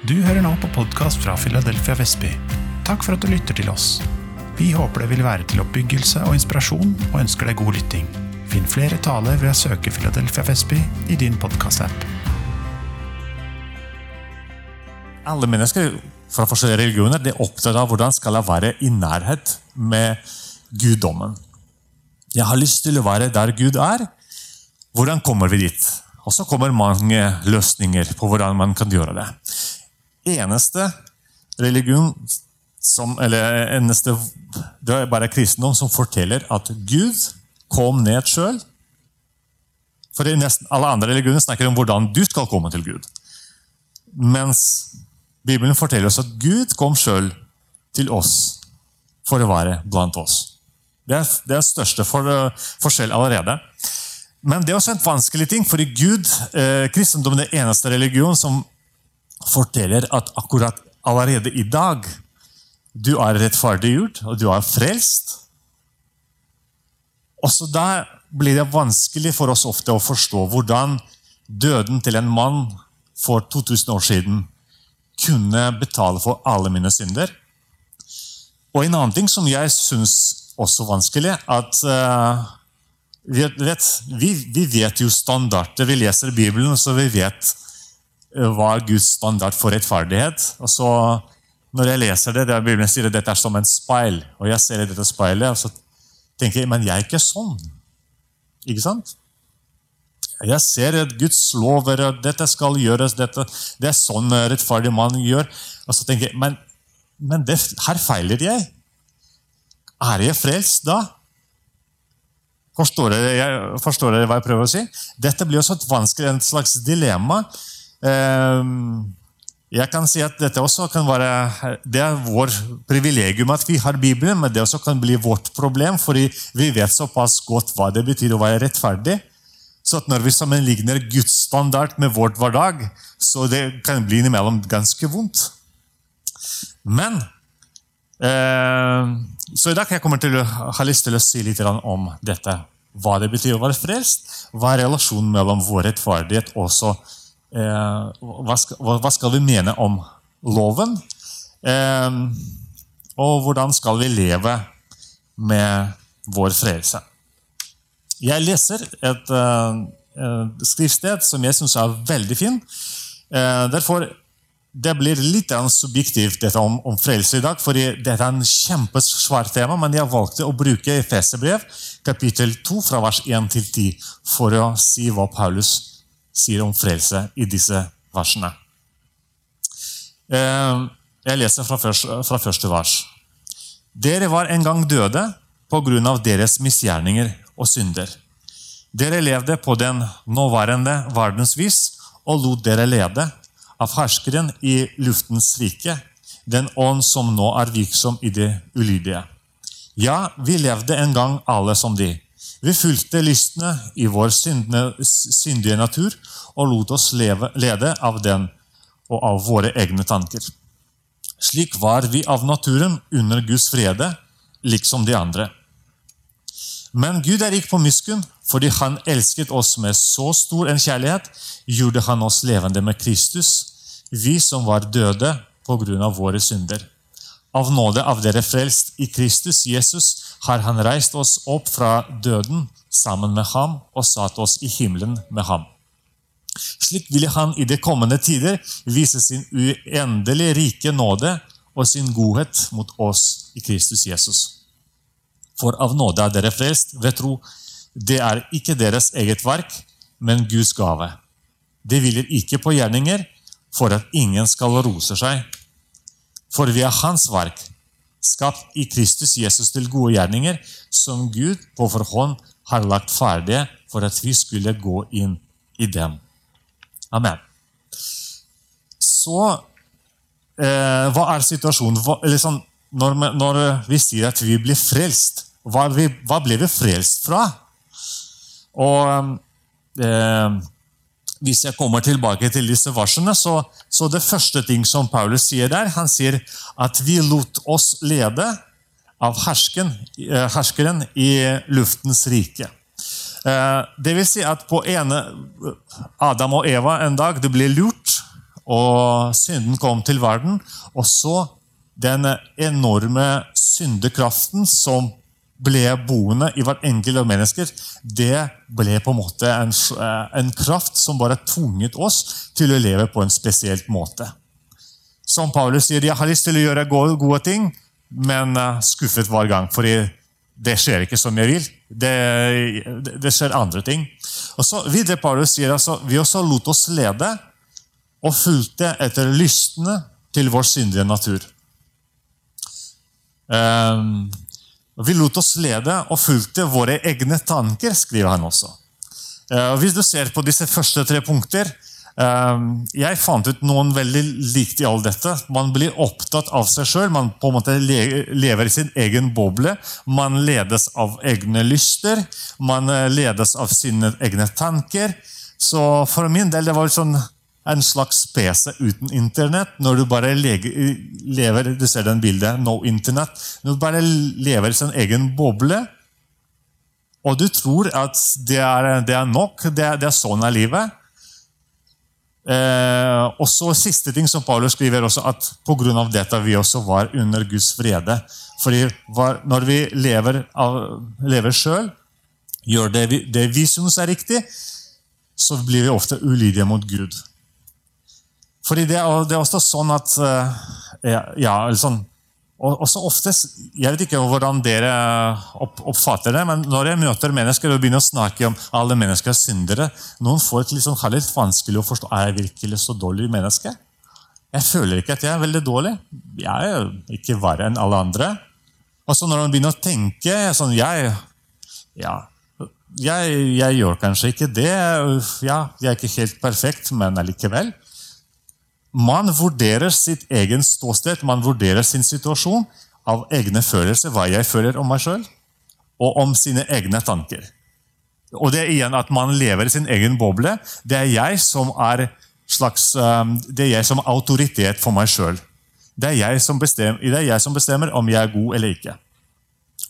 Du hører nå på podkast fra Philadelphia Vestby. Takk for at du lytter til oss. Vi håper det vil være til oppbyggelse og inspirasjon, og ønsker deg god lytting. Finn flere taler ved å søke Philadelphia Vestby i din podkastapp. Alle mennesker fra forskjellige religioner er opptatt av hvordan skal jeg være i nærhet med guddommen. Jeg har lyst til å være der Gud er. Hvordan kommer vi dit? Og så kommer mange løsninger på hvordan man kan gjøre det. Eneste religion som, eller eneste, Det er bare kristendom som forteller at Gud kom ned sjøl. For nesten alle andre religioner snakker om hvordan du skal komme til Gud. Mens Bibelen forteller oss at Gud kom sjøl til oss for å være blant oss. Det er den største for, forskjell allerede. Men det er også en vanskelig ting, fordi Gud, eh, kristendommen er den eneste religion som forteller at akkurat allerede i dag du er rettferdiggjort, og du er frelst. Også da blir det vanskelig for oss ofte å forstå hvordan døden til en mann for 2000 år siden kunne betale for alle mine synder. Og en annen ting som jeg syns også vanskelig, at uh, vi, vet, vi, vi, vet jo standarder. Vi leser Bibelen, så vi vet hva er Guds standard for rettferdighet. Og så Når jeg leser det, det er Bibelen sier at dette er som en speil, og jeg ser i dette speilet, og så tenker jeg men jeg er ikke sånn. Ikke sant? Jeg ser at Guds lover, dette skal gjøres, dette, det er sånn rettferdig mann gjør. Og så tenker jeg, men, men det, her feiler jeg. Er jeg frelst da? Forstår dere hva jeg prøver å si? Dette blir også et vanskelig, en slags dilemma. Ehm, jeg kan si at dette også kan være, Det er vår privilegium at vi har Bibelen, men det også kan bli vårt problem, fordi vi vet såpass godt hva det betyr å være rettferdig. Så at når vi sammenligner Guds standard med vårt hverdag, så det kan bli innimellom ganske vondt. Men eh, Så i dag jeg kommer til å ha lyst til å si litt om dette. Hva det betyr å være frelst. Hva er relasjonen mellom vår rettferdighet og eh, hva, skal, hva, skal, vi mene om loven? Eh, og hvordan skal vi leve med vår frelse? Jeg leser et uh, skriftsted som jeg syns er veldig fin. Derfor det blir litt subjektivt dette om, om frelse i dag, for det er en kjempesvart tema, men jeg valgte å bruke Efeserbrev kapittel 2 fra vers 1 til 10 for å si hva Paulus sier om frelse i disse versene. Uh, jeg leser fra første, fra første vers. Dere var en gang døde på grunn av deres misgjerninger og synder. Dere levde på den nåværende verdens vis og lot dere lede av herskeren i luftens rike, den ånd som nå er virksom i det ulydige. Ja, vi levde en gang alle som de. Vi fulgte lystne i vår syndige natur og lot oss leve, lede av den og av våre egne tanker. Slik var vi av naturen under Guds frede, liksom de andre. Men Gud er rik på miskunn. Fordi Han elsket oss med så stor en kjærlighet, gjorde Han oss levende med Kristus, vi som var døde på grunn av våre synder. Av nåde av dere frelst i Kristus Jesus har Han reist oss opp fra døden sammen med ham og satt oss i himmelen med ham. Slik ville Han i de kommende tider vise sin uendelig rike nåde og sin godhet mot oss i Kristus Jesus. For av nåde er dere frelst ved tro. Det er ikke deres eget verk, men Guds gave. Det hviler ikke på gjerninger, for at ingen skal rose seg. For vi er Hans verk, skapt i Kristus Jesus til gode gjerninger, som Gud på forhånd har lagt ferdige for at vi skulle gå inn i dem. Amen. Så eh, hva er situasjonen? Hva, liksom, når, når vi sier at vi blir frelst, hva, vi, hva ble vi frelst fra? Og eh, Hvis jeg kommer tilbake til disse varslene, så, så det første ting som Paulus sier der, han sier at vi lot oss lede av hersken, eh, herskeren i luftens rike. Eh, det vil si at på ene Adam og Eva en dag det ble lurt og synden kom til verden. Og så den enorme syndekraften som ble boende i hvert enkelt av mennesker, det ble på en måte en, en kraft som bare tvunget oss til å leve på en spesielt måte. Som Paulus sier, jeg har lyst til å gjøre gode, ting, men uh, skuffet hver gang. For det skjer ikke som jeg vil. Det, det, skjer andre ting. Og så videre Paulus sier altså, Vi også lot oss lede og fulgte etter lystene til vår syndige natur. Um, vi lot oss lede og fulgte våre egne tanker, skriver han også. Uh, hvis du ser på disse første tre punkter, Ehm, jeg fant ut noen veldig likt i alt dette. Man blir opptatt av seg sjøl. Man på en måte lever i sin egen boble. Man ledes av egne lyster. Man eh, ledes av sine egne tanker. Så for min del det var sånn en slags PC uten internett. Når du bare lever Du ser den bildet. No internett. Når du bare lever i sin egen boble, og du tror at det er, det er nok, det er, det er sånn er livet Eh, og så Siste ting som Paulus skriver, også at pga. dette vi også var under Guds frede. Fordi var, Når vi lever, lever sjøl, gjør det vi, det vi syns er riktig, så blir vi ofte ulydige mot Gud. Fordi det det er også sånn at eh, ja, sånn, og oftest, Jeg vet ikke hvordan dere oppfatter det, men når jeg møter mennesker og begynner å snakke om alle mennesker er syndere, noen får et liksom, litt vanskelig å forstå er jeg virkelig så dårlig menneske. Jeg føler ikke at jeg er veldig dårlig. Jeg er ikke verre enn alle andre. Og så når man begynner å tenke sånn, jeg, ja, jeg, jeg gjør kanskje ikke det. Ja, jeg er ikke helt perfekt, men allikevel. Man vurderer sitt egen ståsted, man vurderer sin situasjon av egne følelser, hva jeg føler om meg sjøl, og om sine egne tanker. Og det er igjen at man lever i sin egen boble. Det er jeg som er slags, um, det er jeg som er autoritet for meg sjøl. Det, det, er jeg som bestemmer om jeg er god eller ikke.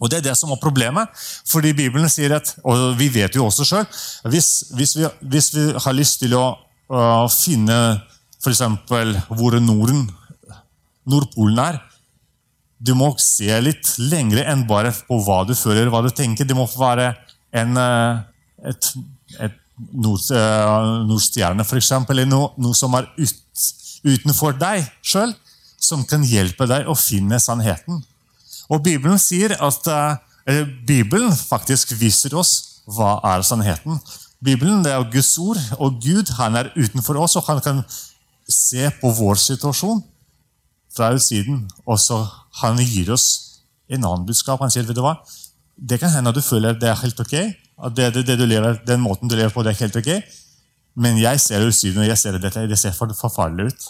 Og Det er det som er problemet. fordi Bibelen sier at, og vi vet jo også selv, hvis, hvis, vi, hvis vi har lyst til å uh, finne F.eks. hvor Norden, Nordpolen er. Du må se litt lengre enn bare på hva du føler, hva du tenker. Det må være en, eh, et, et nord, eh, nordstjerne, f.eks., eller noe, noe, som er ut, utenfor deg sjøl, som kan hjelpe deg å finne sannheten. Og Bibelen sier at uh, Bibelen faktisk viser oss hva er sannheten. Bibelen det er Guds ord, og Gud han er utenfor oss, og han kan se på vår situasjon fra utsiden, og så han gir oss en annen budskap. Han sier vet du hva, det kan hende at du føler det er helt ok, at det, det, det lever, den måten du lever på, det er helt ok, men jeg ser utsiden, og jeg ser dette, det ser for forferdelig ut.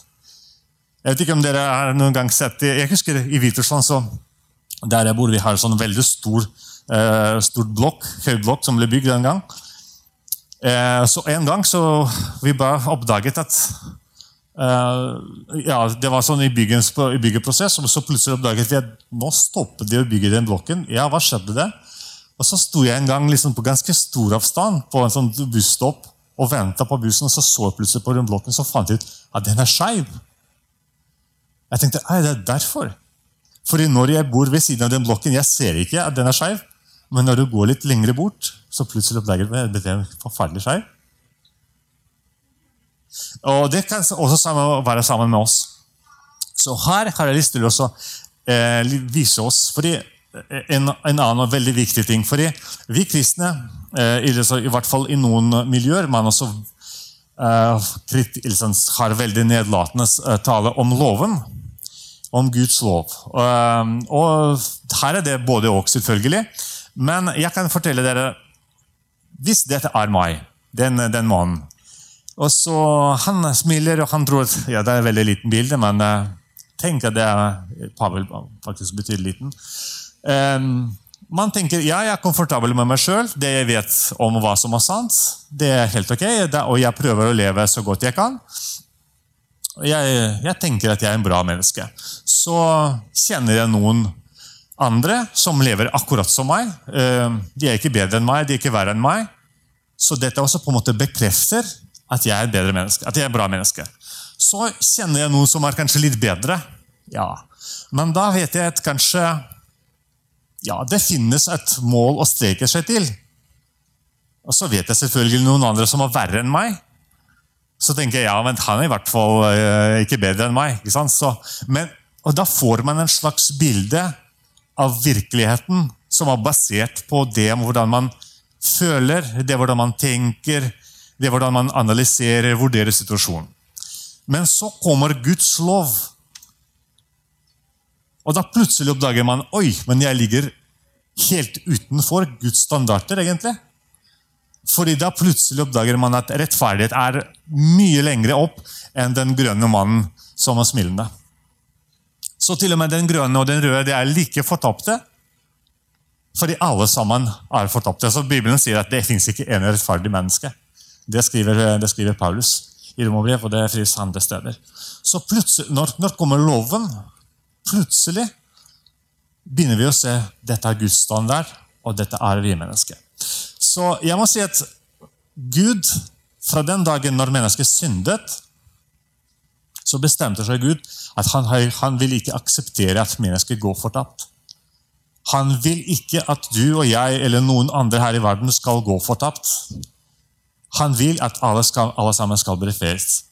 Jeg vet ikke om dere har noen gang sett. Jeg husker i Hviterussland, der jeg bor, vi har en sånn veldig stor, uh, stor blokk, høyblokk som ble bygd en gang. Uh, så En gang så vi bare oppdaget at ja, Det var sånn i, byggens, i byggeprosess, og så plutselig oppdaget vi at nå stoppet de å bygge den blokken. Ja, hva skjedde det? Og Så sto jeg en gang liksom på ganske stor avstand på en sånn busstopp og venta på bussen, og så så jeg plutselig på den blokken så fant jeg ut at den er skeiv. Jeg tenkte at det er derfor. Fordi når jeg bor ved siden av den blokken, jeg ser ikke at den er skeiv. Men når du går litt lengre bort, så plutselig oppdager du at den er forferdelig skeiv. Og Det kan også være sammen med oss. Så her har jeg lyst til å eh, vise oss fordi eh, en, en, annen veldig viktig ting. fordi Vi kristne, eh, i, hvert fall i noen miljøer, man også liksom, har veldig nedlatende tale om loven. Om Guds lov. Og Her er det både og, selvfølgelig. Men jeg kan fortelle dere Hvis dette er meg, den, den mannen og så Han smiler, og han tror at ja, det er et veldig liten bilde, men uh, tenk at det er Pavel faktisk betyr liten. Um, man tenker ja, jeg er komfortabel med meg sjøl. Det jeg vet om hva som er sant, det er helt ok. Og jeg prøver å leve så godt jeg kan. Jeg, jeg tenker at jeg er en bra menneske. Så kjenner jeg noen andre som lever akkurat som meg. Ehm, de er ikke bedre enn meg, de er ikke verre enn meg. Så dette også på en måte bekrefter at jeg er et bedre menneske, at jeg er et bra menneske. Så kjenner jeg noe som er kanskje litt bedre. Ja. Men da vet jeg at kanskje ja, det finnes et mål å streke seg til. Og så vet jeg selvfølgelig noen andre som er verre enn meg. Så tenker jeg ja, men han er i hvert fall uh, ikke bedre enn meg. ikke sant? Så, men, og Da får man en slags bilde av virkeligheten som er basert på det hvordan man føler, det hvordan man tenker, det er hvordan man analyserer, vurderer situasjonen. Men så kommer Guds lov. Og da plutselig oppdager man oi, men jeg ligger helt utenfor Guds standarder, egentlig. Fordi da plutselig oppdager man at rettferdighet er mye lengre opp enn den grønne mannen som er smilende. Så til og med den grønne og den røde de er like fortapte. Fordi alle sammen er fortapte. Så Bibelen sier at det fins ikke en rettferdig menneske. Det skriver, det skriver Paulus i Romerbrev, og det fins andre steder. Så når, når kommer loven? Plutselig begynner vi å se dette er Guds standard, og dette er vi mennesker. Så jeg må si at Gud, fra den dagen når mennesket syndet, så bestemte seg Gud at han, han vil ikke akseptere at mennesket går fortapt. Han vil ikke at du og jeg eller noen andre her i verden skal gå fortapt. Han vil at alle, skal, alle sammen skal bli frelst.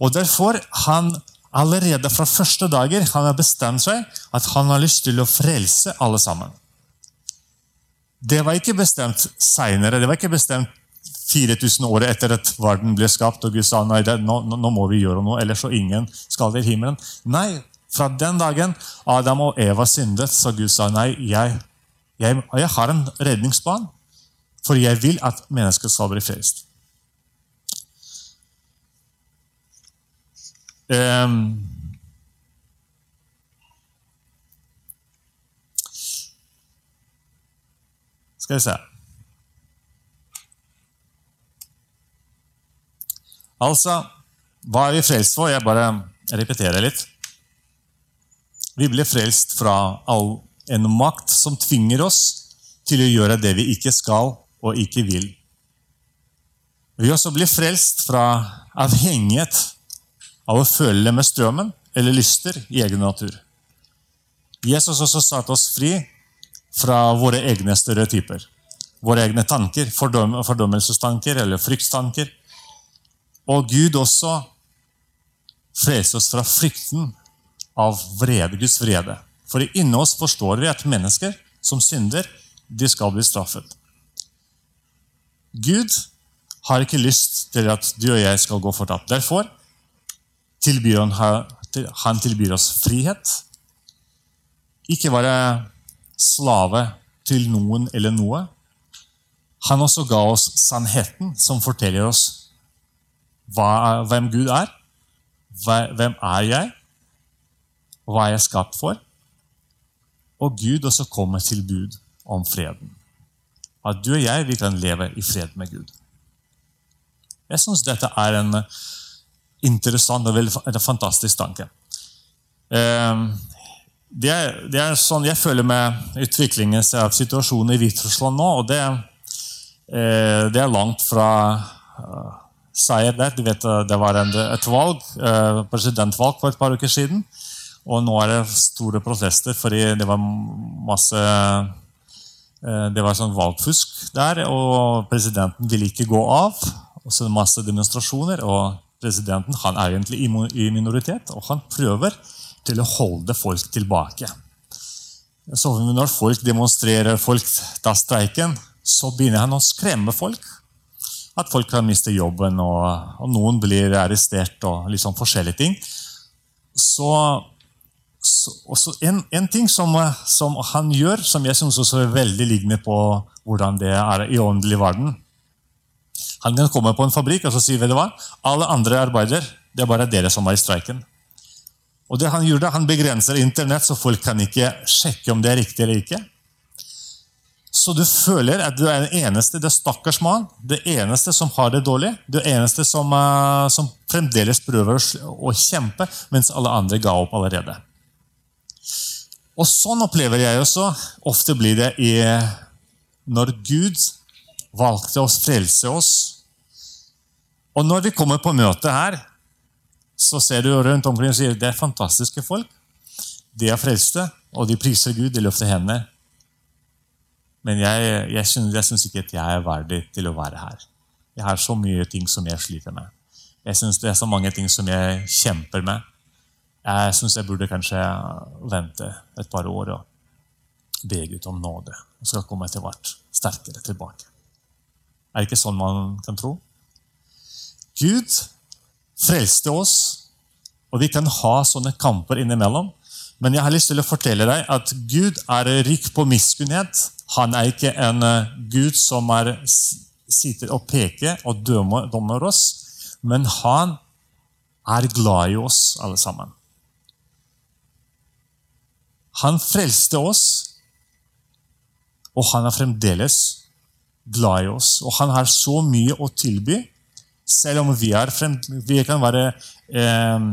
Og Derfor han allerede fra første dager han har bestemt seg at han har lyst til å frelse alle sammen. Det var ikke bestemt seinere. Det var ikke bestemt 4000 år etter at verden ble skapt, og Gud sa nei, det, nå, nå, må vi gjøre noe, ellers så ingen skal til himmelen. Nei, fra den dagen Adam og Eva syndet, så Gud sa nei, jeg, jeg, jeg har en redningsplan, for jeg vil at mennesket skal bli frelst. Um, skal vi se Altså, hva er vi frelst for? Jeg bare repeterer litt. Vi blir frelst fra all en makt som tvinger oss til å gjøre det vi ikke skal og ikke vil. Vi også blir frelst fra avhengighet av å følge med strømmen eller lyster i egen natur. Jesus også satte oss fri fra våre egne stereotyper. Våre egne tanker, fordøm fordømmelsestanker eller fryktstanker. Og Gud også frelste oss fra frykten av vrede, Guds vrede. For inni oss forstår vi at mennesker som synder, de skal bli straffet. Gud har ikke lyst til at du og jeg skal gå fortapt. Derfor tilbyr han, han tilbyr oss frihet. Ikke være slave til noen eller noe. Han også ga oss sannheten, som forteller oss hva, hvem Gud er. Hvem er jeg? Hva er jeg skapt for? Og Gud også kommer til bud om freden. At du og jeg vi kan leve i fred med Gud. Jeg syns dette er en interessant og veldig, fantastisk tanke. Ehm, det er, det er, sånn jeg føler med utviklingen av situasjonen i Hviterussland nå. og det, eh, det, er langt fra uh, seier der. Du vet, det var et valg, presidentvalg for et par uker siden. Og nå er det store protester fordi det var masse Det var sånn valgfusk der, og presidenten ville ikke gå av. Og så masse demonstrasjoner. og presidenten han er egentlig i minoritet, og han prøver til å holde folk tilbake. Så når folk demonstrerer, folk tar streiken, så begynner han å skremme folk. At folk kan miste jobben, og, og noen blir arrestert og sånn forskjellige ting. Så, så en, en, ting som, som, han gjør, som jeg syns er veldig lignende på hvordan det er i åndelig verden, han kan komme på en fabrikk og så si vet du hva, alle andre arbeider, det er bare dere som er i streiken. Og det Han gjorde, han begrenser Internett, så folk kan ikke sjekke om det er riktig eller ikke. Så du føler at du er den eneste, det er stakkars mann, det eneste som har det dårlig. Det eneste som, uh, som fremdeles prøver å kjempe, mens alle andre ga opp allerede. Og Sånn opplever jeg også. Ofte blir det i, når Gud valgte å frelse oss. Og når vi kommer på møte her, så ser du rundt omkring og sier det er fantastiske folk. De er frelste, og de priser Gud, de løfter hender. Men jeg, jeg, synes, jeg syns ikke at jeg er verdig til å være her. Jeg har så mye ting som jeg sliter med. Jeg syns det er så mange ting som jeg kjemper med. Jeg syns jeg burde kanskje vente et par år og be Gud om nåde. Og skal komme etter hvert sterkere tilbake. Er det ikke sånn man kan tro? Gud frelste oss, og vi kan ha sånne kamper innimellom. Men jeg har lyst til å fortelle deg at Gud er rik på miskunnhet. Han er ikke en eh, Gud som er, sitter og peker og dømmer, dømmer oss, men han er glad i oss alle sammen. Han frelste oss, og han er fremdeles glad i oss. Og han har så mye å tilby, selv om vi, frem, vi kan være eh,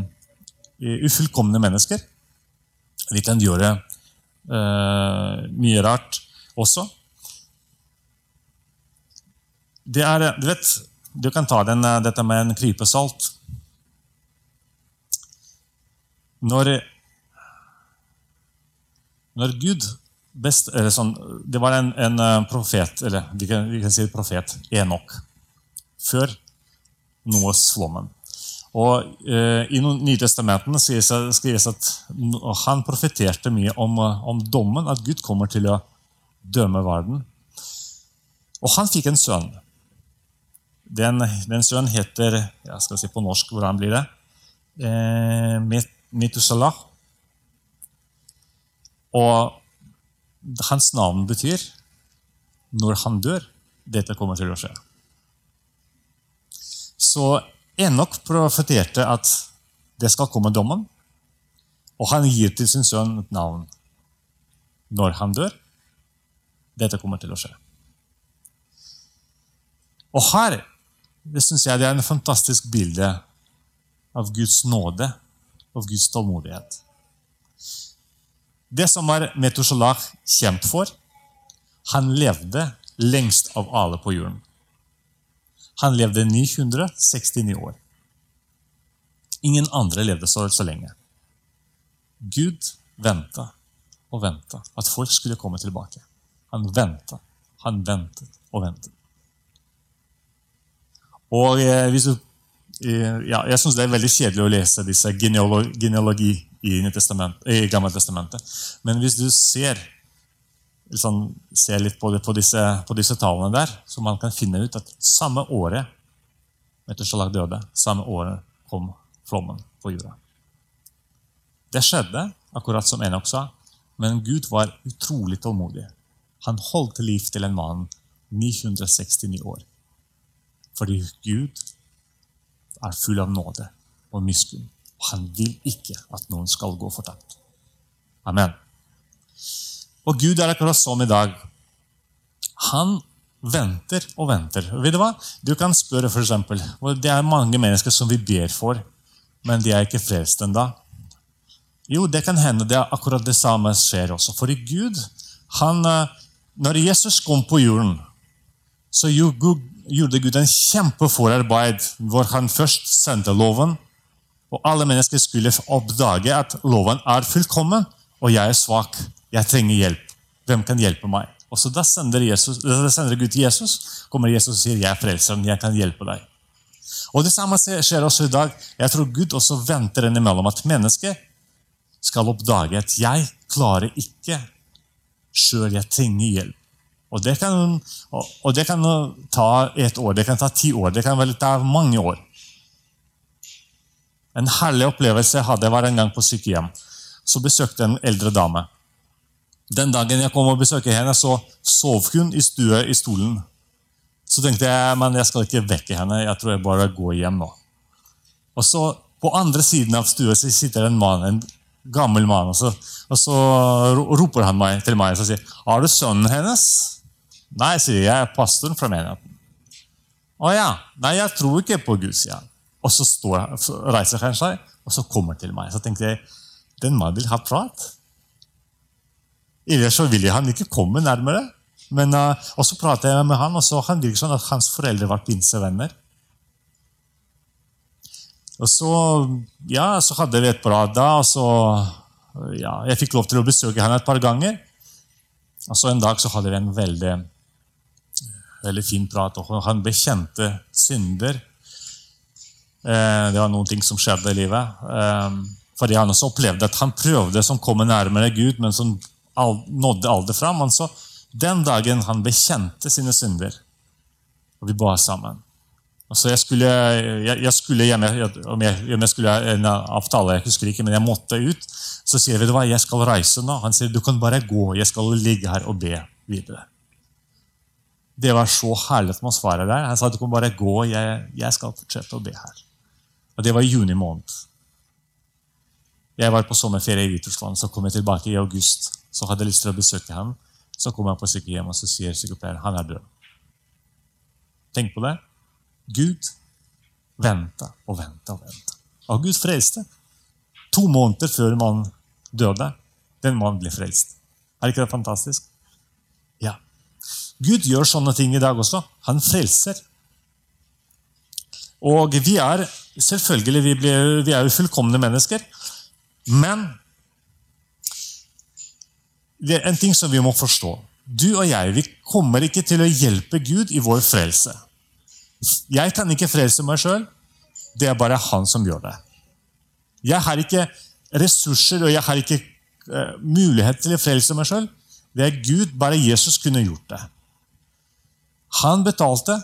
ufullkomne mennesker. Vi kan gjøre eh, mye rart også. Det er, du vet, du kan ta den, eh, dette med en klype salt. Når, når Gud best, sånn, Det var en, en, eh, profet, eller vi kan, vi kan si profet, Enok, før Noas flommen. Og eh, I Nytestamentene skrives at han profeterte mye om, om, dommen, at Gud kommer til å dømme verden. Og han fikk en sønn. Den, den sønnen heter jeg skal si på norsk, hvordan blir det? Eh, Metusalah. Og hans navn betyr 'når han dør'. Dette kommer til å skje. Så Enok profeterte at det skal komme dommen, og han gir til sin sønn et navn når han dør. Dette kommer til å skje. Og her det synes jeg det er en fantastisk bilde av Guds nåde og Guds tålmodighet. Det som er Metushalah kjent for, han levde lengst av alle på jorden. Han levde 969 år. Ingen andre levde så, så lenge. Gud venta og venta at folk skulle komme tilbake. Han venta, han ventet og ventet. Og eh, hvis du, eh, ja, Jeg syns det er veldig kjedelig å lese disse genealogi, genealogi i, i Gammeltestamentet. Men hvis du ser, liksom, se litt på, det, på, disse, på, disse, tallene der, så man kan finne ut at samme året Metushalah døde, samme året kom flommen på jorda. Det skjedde, akkurat som Enok sa, men Gud var utrolig tålmodig. Han holdt liv til en mann 969 år. Fordi Gud er full av nåde og miskunn. Han vil ikke at noen skal gå fortapt. Amen. Og Gud er akkurat som i dag. Han venter og venter. Vet Du hva? Du kan spørre for eksempel, Det er mange mennesker som vi ber for, men de er ikke frelst ennå. Jo, det kan hende det er akkurat det samme skjer også. For i Gud, han, eh, når Jesus kom på jorden, så gjorde Gud en kjempeforarbeid hvor han først sendte loven. Og alle mennesker skulle oppdage at loven er fullkommen, og jeg er svak. Jeg trenger hjelp. Hvem kan hjelpe meg? Og så Da sender, Jesus, da sender Gud til Jesus. kommer Jesus og sier, 'Jeg er frelseren. Jeg kan hjelpe deg'. Og Det samme skjer også i dag. Jeg tror Gud også venter innimellom at mennesket skal oppdage at 'jeg klarer ikke sjøl. Jeg trenger hjelp'. Og det, kan, og det kan ta et år, det kan ta ti år, det kan vel ta mange år. En herlig opplevelse jeg hadde var en gang på sykehjem. Så besøkte en eldre dame. Den dagen jeg kom og besøkte henne, så sov hun i stua i stolen. Så tenkte jeg men jeg skal ikke vekke henne, jeg tror jeg bare går hjem nå. Og så På andre siden av stua sitter en mann, en gammel mann, og så, og så roper han meg, til meg og sier 'Er du sønnen hennes?' Nei, sier jeg, er pastoren fra menigheten. Å ja. Nei, jeg tror ikke på Gud, sier han. Og så, står, reiser han seg, og så kommer til meg. Så tenkte jeg den mannen vil ha prat. Ellers så ville han ikke komme nærmere. Men, uh, og så pratet jeg med han, og så han virker sånn at hans foreldre var pinsevenner. Og så, ja, så hadde vi et bra da, og så, ja, Jeg fikk lov til å besøke henne et par ganger. Og så En dag så hadde vi en veldig, veldig fin prat. og Han bekjente synder. Eh, det var noen ting som skjedde i livet. Eh, fordi han også opplevde at han prøvde som komme nærmere Gud, men som nådde aldri fram. Men den dagen han bekjente sine synder, og vi ba sammen Altså jeg, skulle, jeg, jeg skulle hjemme, om jeg, om jeg skulle en avtale, jeg husker ikke, men jeg måtte ut. Så sier vi det var, jeg skal reise nå. Han sier du kan bare gå, jeg skal ligge her og be videre. Det var så herlig atmosfære der. Han sa du kan bare gå, jeg, jeg skal fortsette å be her. Og Det var i juni måned. Jeg var på sommerferie i Hviterussland, så kom jeg tilbake i august. Så hadde jeg lyst til å besøke ham. Så kom jeg på sykehjem, og så sier sykepleieren han er død. Tenk på det. Gud venta og venta og venta. Og Gud frelste. To måneder før mannen døde. Den mannen ble frelst. Er ikke det fantastisk? Ja. Gud gjør sånne ting i dag også. Han frelser. Og vi er selvfølgelig vi, blir, vi er jo fullkomne mennesker. Men det er en ting som vi må forstå. Du og jeg vi kommer ikke til å hjelpe Gud i vår frelse. Jeg kan ikke frelse meg sjøl. Det er bare han som gjør det. Jeg har ikke ressurser og jeg har ikke uh, mulighet til å frelse meg sjøl. Det er Gud, bare Jesus kunne gjort det. Han betalte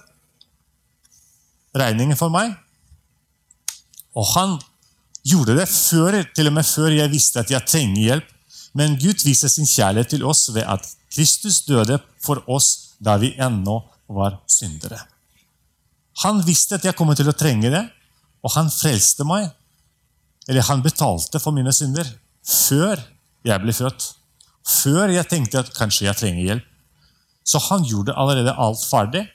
regningen for meg, og han gjorde det før, til og med før jeg visste at jeg trenger hjelp. Men Gud viser sin kjærlighet til oss ved at Kristus døde for oss da vi ennå var syndere. Han visste at jeg kom til å trenge det, og han frelste meg. Eller han betalte for mine synder før jeg ble født. Før jeg tenkte at kanskje jeg trenger hjelp. Så han gjorde allerede alt ferdig.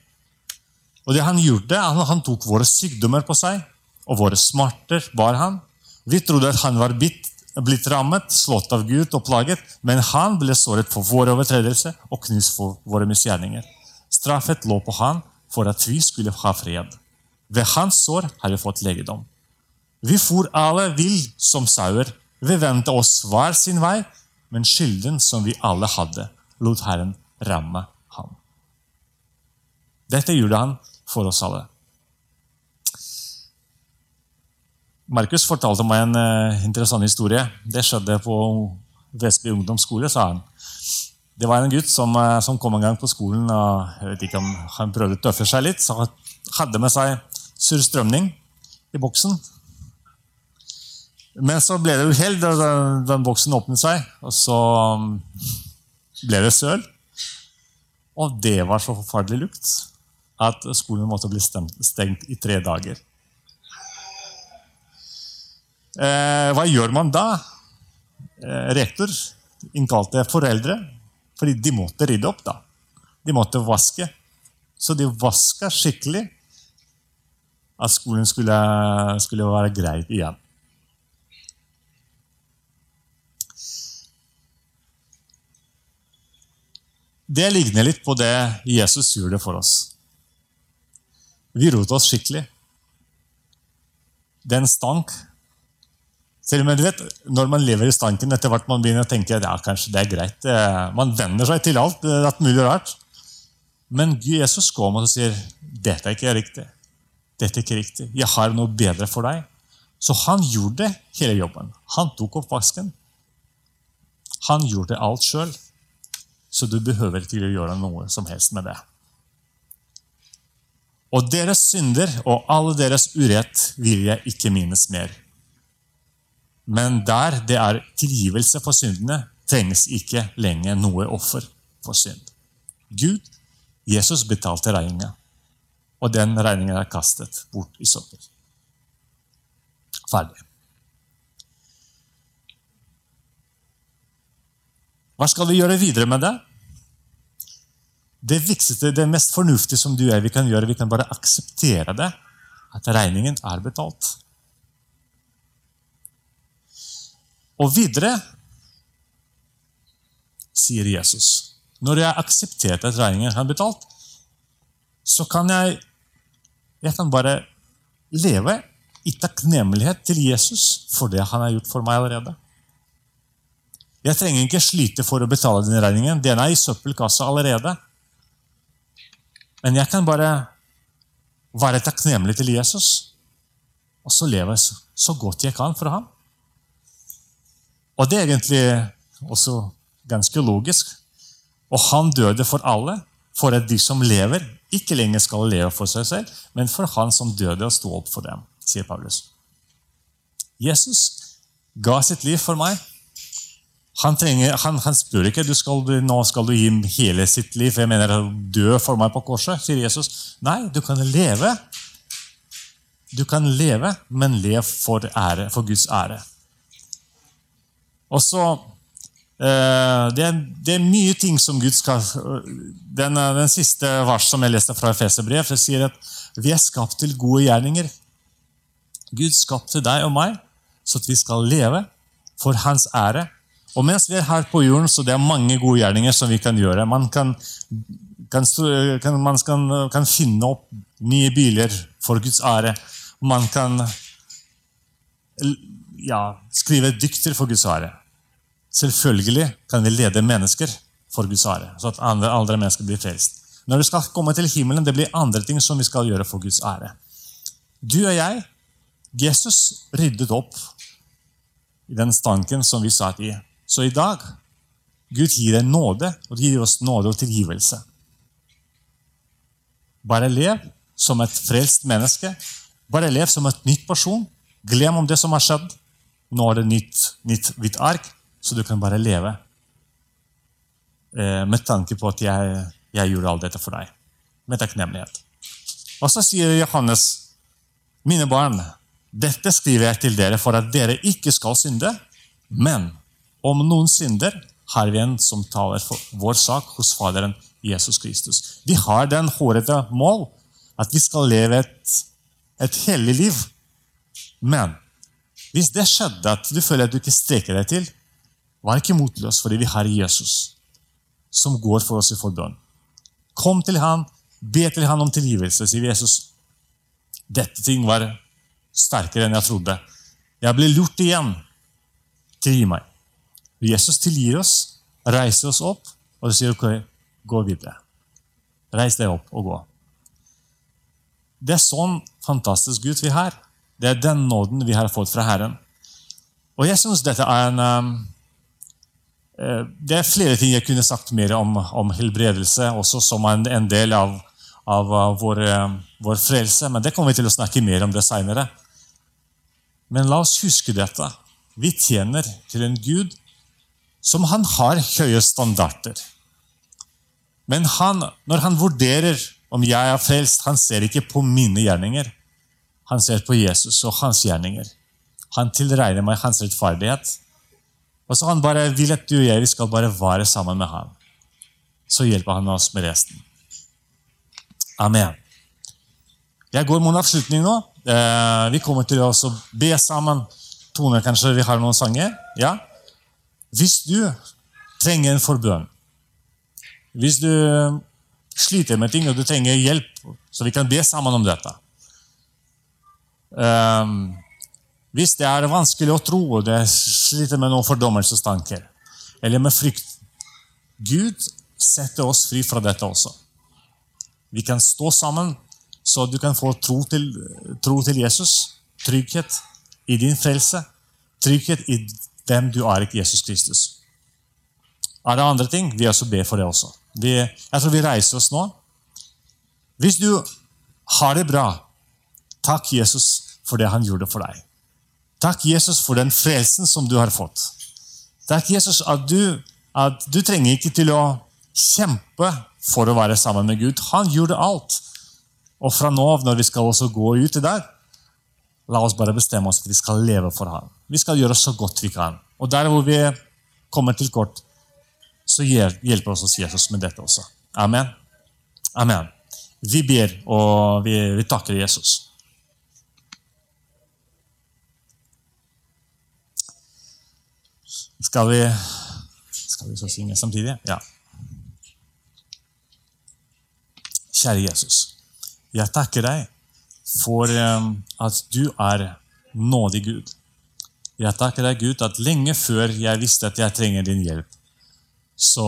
Og det Han gjorde, han, tok våre sykdommer på seg, og våre smerter bar han. Vi trodde at han var bitt, blitt rammet, slått av Gud og plaget, men han ble såret for vår overtredelse og knust for våre misgjerninger. Straffet lå på han for at vi skulle ha fred. Ved hans sår har vi fått legedom. Vi for alle vill som sauer. Vi vendte oss hver sin vei, men skylden som vi alle hadde, lot Herren ramme ham. Dette gjorde han for oss alle. Markus fortalte meg en uh, interessant historie. Det skjedde på Vestby ungdomsskole, sa han. Det var en gutt som, uh, som, kom en gang på skolen og jeg vet ikke om han prøvde å tøffe seg litt. Så han hadde med seg surstrømning i boksen. Men så ble det uhell da den boksen åpnet seg, og så um, ble det søl. Og det var så forferdelig lukt at skolen måtte bli stengt i tre dager. Eh, hva gjør man da? Eh, rektor innkalte foreldre fordi de måtte rydde opp, da. De måtte vaske. Så de vaska skikkelig at skolen skulle, skulle være greit igjen. Det ligner litt på det Jesus gjorde for oss. Vi rotet oss skikkelig. Den stank selv om vet, Når man lever i stanken, etter hvert man begynner å tenke ja, kanskje det er greit. Man venner seg til alt. det er mulig rart. Men Jesus kom og sier dette er ikke riktig. Dette er ikke riktig. Jeg har noe bedre for deg. Så han gjorde hele jobben. Han tok opp vasken. Han gjorde alt sjøl. Så du behøver ikke å gjøre noe som helst med det. Og deres synder og alle deres urett vil jeg ikke minnes mer. Men der det er tilgivelse for syndene, trengs ikke lenger noe offer for synd. Gud, Jesus betalte regninga, og den regninga er kastet bort i søppel. Ferdig. Hva skal vi gjøre videre med det? Det viktigste, det mest fornuftige som du jeg vi kan gjøre, vi kan bare akseptere det, at regningen er betalt. Og videre sier Jesus når jeg har akseptert at regningen er betalt, så kan jeg, jeg kan bare leve i takknemlighet til Jesus for det han har gjort for meg allerede. Jeg trenger ikke slite for å betale den regningen. Den er i søppelkassa allerede. Men jeg kan bare være takknemlig til Jesus, og så leve så godt jeg kan for ham. Og det er egentlig også ganske logisk. Og han døde for alle, for at de som lever, ikke lenger skal leve for seg selv, men for han som døde og sto opp for dem, sier Paulus. Jesus ga sitt liv for meg. Han, trenger, han, han spør ikke du skal, nå skal du gi hele sitt liv jeg mener dø for meg på korset, sier Jesus. Nei, du kan leve. Du kan leve, men lev for, ære, for Guds ære. Og så eh, det, er, det, er, mye ting som Gud skal Den, den siste vers som jeg leste fra Efeserbrev, sier at vi er skapt til gode gjerninger. Gud skapte deg og meg så at vi skal leve for Hans ære. Og mens vi er her på jorden, så det er mange gode gjerninger som vi kan gjøre. Man kan, kan, kan, man kan finne opp nye biler for Guds ære. Man kan ja, skrive dykter for Guds ære. Selvfølgelig kan vi lede mennesker for Guds ære, så at andre, andre mennesker blir frelst. Når vi skal komme til himmelen, det blir andre ting som vi skal gjøre for Guds ære. Du og jeg, Jesus ryddet opp i den stanken som vi satt i. Så i dag Gud gir deg nåde, og gir oss nåde og tilgivelse. Bare lev som et frelst menneske. Bare lev som et nytt person. Glem om det som har skjedd. Nå er det nytt, nytt hvitt ark, så du kan bare leve eh, med tanke på at jeg, jeg gjorde alt dette for deg. Med takknemlighet. Og så sier Johannes, mine barn, dette skriver jeg til dere for at dere ikke skal synde. Men om noen synder, har vi en som taler for vår sak hos Faderen Jesus Kristus. Vi har den hårete mål at vi skal leve et, et hellig liv. Men hvis det skjedde at du føler at du ikke strekker deg til, vær ikke motløs, fordi vi har Jesus som går for oss i forbønn. Kom til han, be til han om tilgivelse, sier Jesus. Dette ting var sterkere enn jeg trodde. Jeg ble lurt igjen. Tilgi meg. Jesus tilgir oss, reiser oss opp, og sier ok, gå videre. Reis deg opp og gå. Det er sånn fantastisk Gud vi har. Det er den nåden vi har fått fra Herren. Og jeg synes dette er en um, eh, Det er flere ting jeg kunne sagt mer om, om helbredelse, også som en, en del av, av vår, um, vår, frelse, men det kommer vi til å snakke mer om det seinere. Men la oss huske dette. Vi tjener til en Gud som han har høye standarder. Men han, når han vurderer om jeg er frelst, han ser ikke på mine gjerninger. Han ser på Jesus og hans gjerninger. Han tilregner meg hans rettferdighet. Og så han bare vil at du og jeg skal bare være sammen med ham. Så hjelper han oss med resten. Amen. Jeg går mot avslutning nå. Eh, vi kommer til å be sammen. Tone, kanskje vi har noen sanger? Ja? Hvis du trenger en forbønn, hvis du sliter med ting og du trenger hjelp, så vi kan be sammen om dette um, Hvis det er vanskelig å tro og det sliter med noen fordommelsestanker eller med frykt Gud setter oss fri fra dette også. Vi kan stå sammen så du kan få tro til, tro til Jesus. Trygghet i din frelse. Trygghet i dem du er i Jesus Kristus. Er det andre ting? Vi også ber for det også. Vi, jeg tror vi reiser oss nå. Hvis du har det bra, takk Jesus for det han gjorde for deg. Takk Jesus for den frelsen som du har fått. Takk Jesus at du, at du trenger ikke til å kjempe for å være sammen med Gud. Han gjorde alt. Og fra nå av, når vi skal også gå ut i dag, la oss bare bestemme oss at vi skal leve for ham. Vi skal gjøre så godt vi kan. Og der hvor vi kommer til kort, så hjelper oss Jesus med dette også. Amen. Amen. Vi ber, og vi, vi takker Jesus. Skal vi, skal vi så synge samtidig? Ja. Kjære Jesus. Jeg takker deg for eh, at du er nådig Gud. Jeg takker deg, Gud, at lenge før jeg visste at jeg trenger din hjelp, så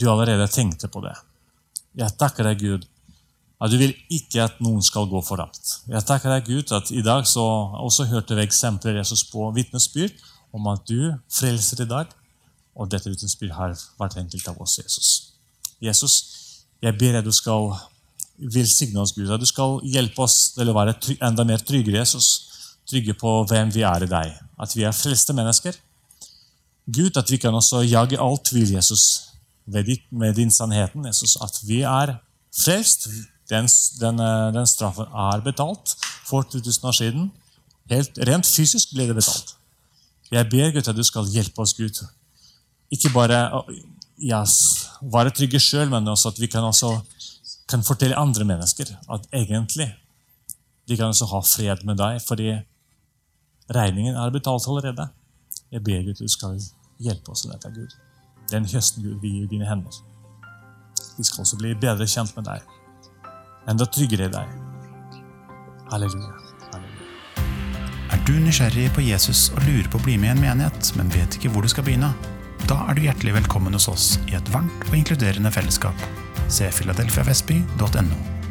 du allerede tenkte på det. Jeg takker deg, Gud, at du vil ikke at noen skal gå fortapt. Jeg takker deg, Gud, at i dag så også hørte vi eksempler Jesus på vitnesbyrd om at du frelser i dag, og dette vitnesbyrd har vært enkelt av oss, Jesus. Jesus, jeg ber deg du skal velsigne oss, Gud, at du skal hjelpe oss til å være enda mer tryggere, Jesus trygge på hvem vi er i deg. At vi er frelste mennesker. Gud, at vi kan også jage all tvil, Jesus, med din sannheten. Jesus, at vi er frelst. Den, den, den, straffen er betalt for 2000 år siden. Helt Rent fysisk ble det betalt. Jeg ber Gud at du skal hjelpe oss, Gud. Ikke bare yes, være trygge sjøl, men også at vi kan, også, kan fortelle andre mennesker at egentlig de kan også ha fred med deg. fordi Regningen er betalt allerede. Jeg ber Gud at du skal hjelpe oss med dette, Gud. Den høsten Gud vi gir dine hender. Vi skal også bli bedre kjent med deg. Enda tryggere i deg. Halleluja. Er du nysgjerrig på Jesus og lurer på å bli med i en menighet, men vet ikke hvor du skal begynne? Da er du hjertelig velkommen hos oss i et varmt og inkluderende fellesskap. Se filadelfiavestby.no.